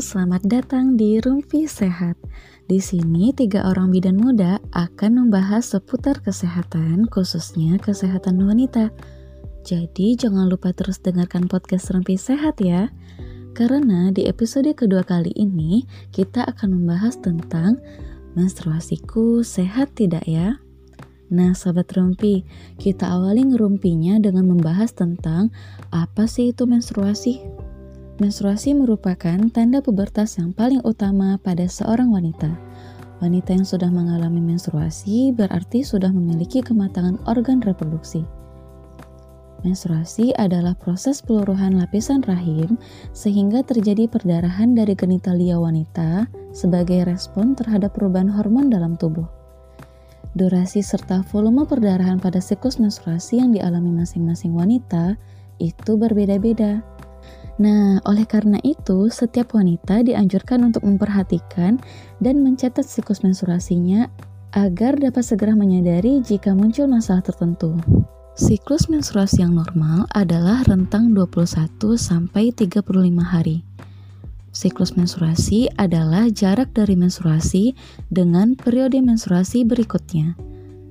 selamat datang di Rumpi Sehat. Di sini tiga orang bidan muda akan membahas seputar kesehatan, khususnya kesehatan wanita. Jadi jangan lupa terus dengarkan podcast Rumpi Sehat ya. Karena di episode kedua kali ini kita akan membahas tentang menstruasiku sehat tidak ya? Nah, sahabat rumpi, kita awali ngerumpinya dengan membahas tentang apa sih itu menstruasi? Menstruasi merupakan tanda pubertas yang paling utama pada seorang wanita. Wanita yang sudah mengalami menstruasi berarti sudah memiliki kematangan organ reproduksi. Menstruasi adalah proses peluruhan lapisan rahim sehingga terjadi perdarahan dari genitalia wanita sebagai respon terhadap perubahan hormon dalam tubuh. Durasi serta volume perdarahan pada siklus menstruasi yang dialami masing-masing wanita itu berbeda-beda. Nah, oleh karena itu, setiap wanita dianjurkan untuk memperhatikan dan mencatat siklus menstruasinya agar dapat segera menyadari jika muncul masalah tertentu. Siklus menstruasi yang normal adalah rentang 21 sampai 35 hari. Siklus menstruasi adalah jarak dari menstruasi dengan periode menstruasi berikutnya.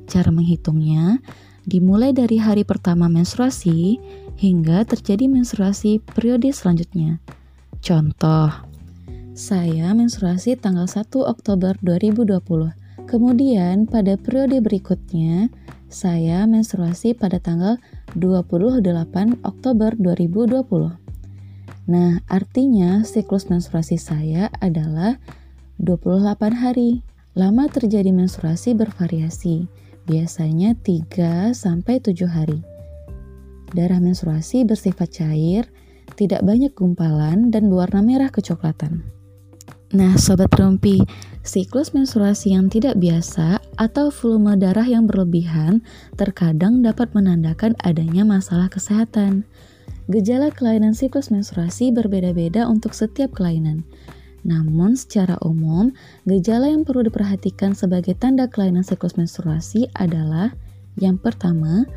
Cara menghitungnya dimulai dari hari pertama menstruasi hingga terjadi menstruasi periode selanjutnya. Contoh, saya menstruasi tanggal 1 Oktober 2020. Kemudian pada periode berikutnya, saya menstruasi pada tanggal 28 Oktober 2020. Nah, artinya siklus menstruasi saya adalah 28 hari. Lama terjadi menstruasi bervariasi, biasanya 3 sampai 7 hari. Darah menstruasi bersifat cair, tidak banyak gumpalan, dan berwarna merah kecoklatan. Nah, sobat rumpi, siklus menstruasi yang tidak biasa atau volume darah yang berlebihan terkadang dapat menandakan adanya masalah kesehatan. Gejala kelainan siklus menstruasi berbeda-beda untuk setiap kelainan. Namun, secara umum, gejala yang perlu diperhatikan sebagai tanda kelainan siklus menstruasi adalah yang pertama,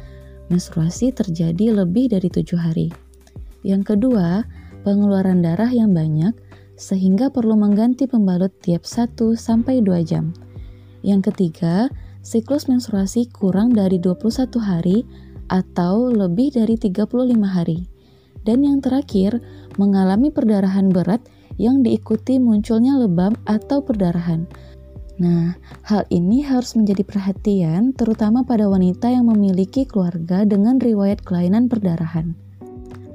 menstruasi terjadi lebih dari tujuh hari. Yang kedua, pengeluaran darah yang banyak sehingga perlu mengganti pembalut tiap 1 sampai 2 jam. Yang ketiga, siklus menstruasi kurang dari 21 hari atau lebih dari 35 hari. Dan yang terakhir, mengalami perdarahan berat yang diikuti munculnya lebam atau perdarahan Nah, hal ini harus menjadi perhatian terutama pada wanita yang memiliki keluarga dengan riwayat kelainan perdarahan.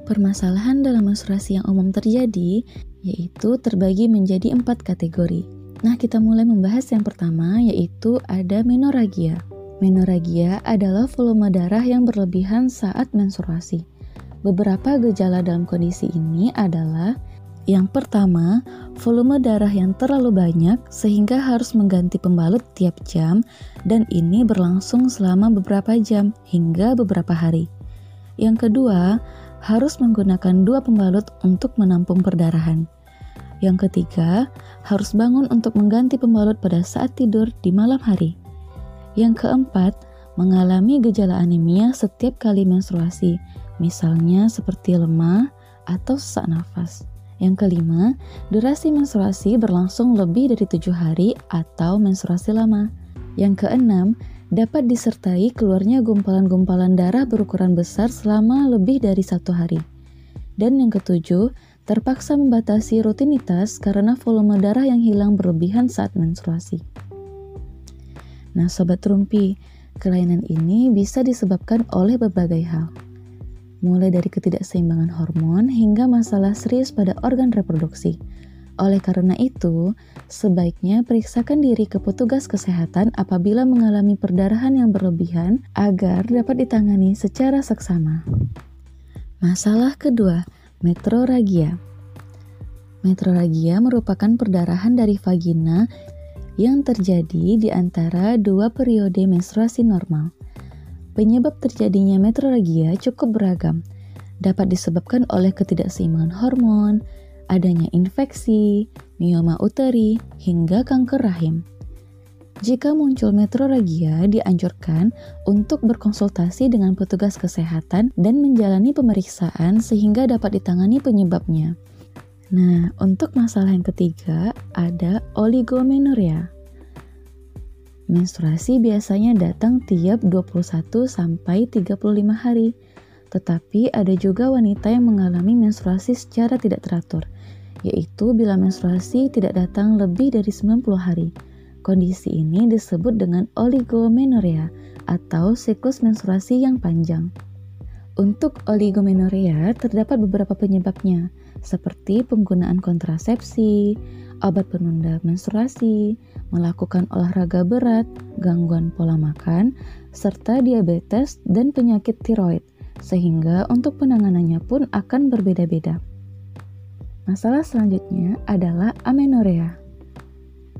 Permasalahan dalam menstruasi yang umum terjadi yaitu terbagi menjadi empat kategori. Nah, kita mulai membahas yang pertama yaitu ada menoragia. Menoragia adalah volume darah yang berlebihan saat menstruasi. Beberapa gejala dalam kondisi ini adalah yang pertama, volume darah yang terlalu banyak sehingga harus mengganti pembalut tiap jam dan ini berlangsung selama beberapa jam hingga beberapa hari. Yang kedua, harus menggunakan dua pembalut untuk menampung perdarahan. Yang ketiga, harus bangun untuk mengganti pembalut pada saat tidur di malam hari. Yang keempat, mengalami gejala anemia setiap kali menstruasi, misalnya seperti lemah atau sesak nafas. Yang kelima, durasi menstruasi berlangsung lebih dari tujuh hari atau menstruasi lama. Yang keenam, dapat disertai keluarnya gumpalan-gumpalan darah berukuran besar selama lebih dari satu hari. Dan yang ketujuh, terpaksa membatasi rutinitas karena volume darah yang hilang berlebihan saat menstruasi. Nah, sobat rumpi, kelainan ini bisa disebabkan oleh berbagai hal mulai dari ketidakseimbangan hormon hingga masalah serius pada organ reproduksi. Oleh karena itu, sebaiknya periksakan diri ke petugas kesehatan apabila mengalami perdarahan yang berlebihan agar dapat ditangani secara seksama. Masalah kedua, metroragia. Metroragia merupakan perdarahan dari vagina yang terjadi di antara dua periode menstruasi normal. Penyebab terjadinya metrorragia cukup beragam. Dapat disebabkan oleh ketidakseimbangan hormon, adanya infeksi, mioma uteri, hingga kanker rahim. Jika muncul metrorragia, dianjurkan untuk berkonsultasi dengan petugas kesehatan dan menjalani pemeriksaan sehingga dapat ditangani penyebabnya. Nah, untuk masalah yang ketiga ada oligomenorrhea. Menstruasi biasanya datang tiap 21 sampai 35 hari. Tetapi ada juga wanita yang mengalami menstruasi secara tidak teratur, yaitu bila menstruasi tidak datang lebih dari 90 hari. Kondisi ini disebut dengan oligomenorrhea atau siklus menstruasi yang panjang. Untuk oligomenorrhea terdapat beberapa penyebabnya, seperti penggunaan kontrasepsi, obat penunda menstruasi, melakukan olahraga berat, gangguan pola makan, serta diabetes dan penyakit tiroid, sehingga untuk penanganannya pun akan berbeda-beda. Masalah selanjutnya adalah amenorea.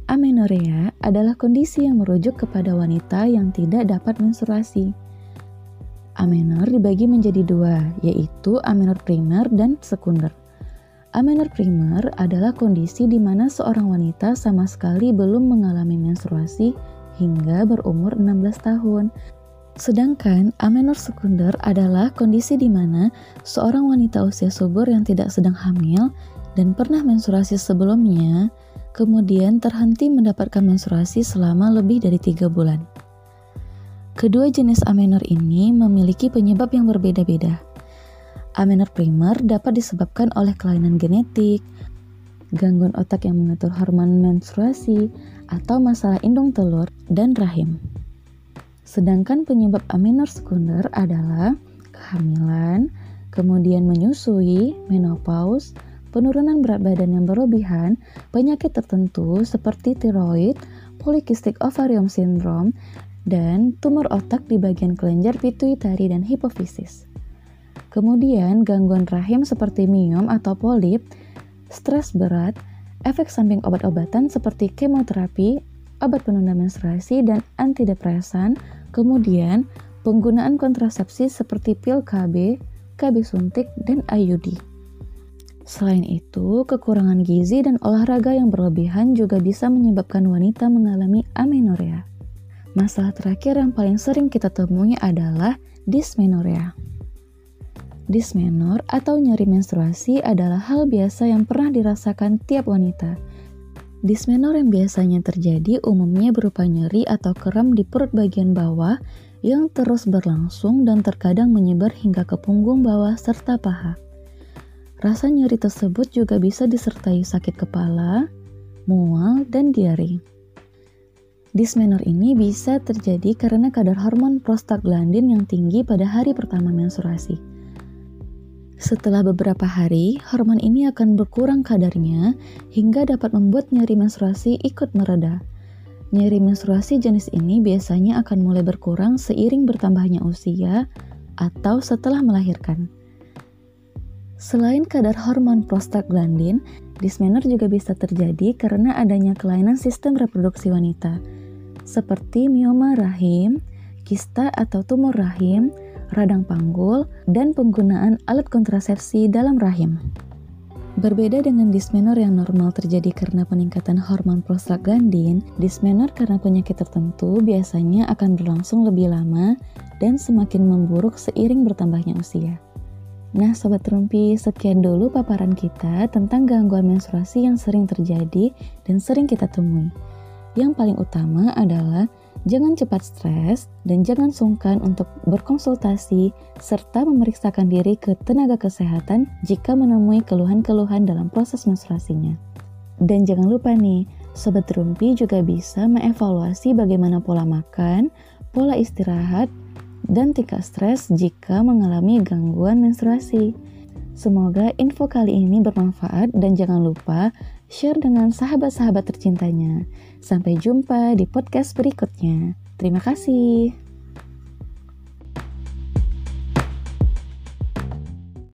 Amenorea adalah kondisi yang merujuk kepada wanita yang tidak dapat menstruasi. Amenor dibagi menjadi dua, yaitu amenor primer dan sekunder. Amenor primer adalah kondisi di mana seorang wanita sama sekali belum mengalami menstruasi hingga berumur 16 tahun. Sedangkan amenor sekunder adalah kondisi di mana seorang wanita usia subur yang tidak sedang hamil dan pernah menstruasi sebelumnya, kemudian terhenti mendapatkan menstruasi selama lebih dari tiga bulan. Kedua jenis amenor ini memiliki penyebab yang berbeda-beda. Amenor primer dapat disebabkan oleh kelainan genetik, gangguan otak yang mengatur hormon menstruasi, atau masalah indung telur dan rahim. Sedangkan penyebab amenor sekunder adalah kehamilan, kemudian menyusui, menopause, penurunan berat badan yang berlebihan, penyakit tertentu seperti tiroid, polycystic ovarium syndrome, dan tumor otak di bagian kelenjar pituitari dan hipofisis. Kemudian gangguan rahim seperti miom atau polip, stres berat, efek samping obat-obatan seperti kemoterapi, obat penunda menstruasi, dan antidepresan, kemudian penggunaan kontrasepsi seperti pil KB, KB suntik, dan IUD. Selain itu, kekurangan gizi dan olahraga yang berlebihan juga bisa menyebabkan wanita mengalami amenorea. Masalah terakhir yang paling sering kita temui adalah dysmenorrhea. Dismenor atau nyeri menstruasi adalah hal biasa yang pernah dirasakan tiap wanita. Dismenor yang biasanya terjadi umumnya berupa nyeri atau kram di perut bagian bawah yang terus berlangsung dan terkadang menyebar hingga ke punggung bawah serta paha. Rasa nyeri tersebut juga bisa disertai sakit kepala, mual, dan diare. Dismenor ini bisa terjadi karena kadar hormon prostaglandin yang tinggi pada hari pertama menstruasi. Setelah beberapa hari, hormon ini akan berkurang kadarnya hingga dapat membuat nyeri menstruasi ikut mereda. Nyeri menstruasi jenis ini biasanya akan mulai berkurang seiring bertambahnya usia atau setelah melahirkan. Selain kadar hormon prostaglandin, dismenor juga bisa terjadi karena adanya kelainan sistem reproduksi wanita, seperti mioma rahim, kista atau tumor rahim, radang panggul, dan penggunaan alat kontrasepsi dalam rahim. Berbeda dengan dismenor yang normal terjadi karena peningkatan hormon prostaglandin, dismenor karena penyakit tertentu biasanya akan berlangsung lebih lama dan semakin memburuk seiring bertambahnya usia. Nah, Sobat Rumpi, sekian dulu paparan kita tentang gangguan menstruasi yang sering terjadi dan sering kita temui. Yang paling utama adalah Jangan cepat stres dan jangan sungkan untuk berkonsultasi serta memeriksakan diri ke tenaga kesehatan jika menemui keluhan-keluhan dalam proses menstruasinya. Dan jangan lupa nih, Sobat Rumpi juga bisa mengevaluasi bagaimana pola makan, pola istirahat, dan tingkat stres jika mengalami gangguan menstruasi. Semoga info kali ini bermanfaat dan jangan lupa share dengan sahabat-sahabat tercintanya. Sampai jumpa di podcast berikutnya. Terima kasih.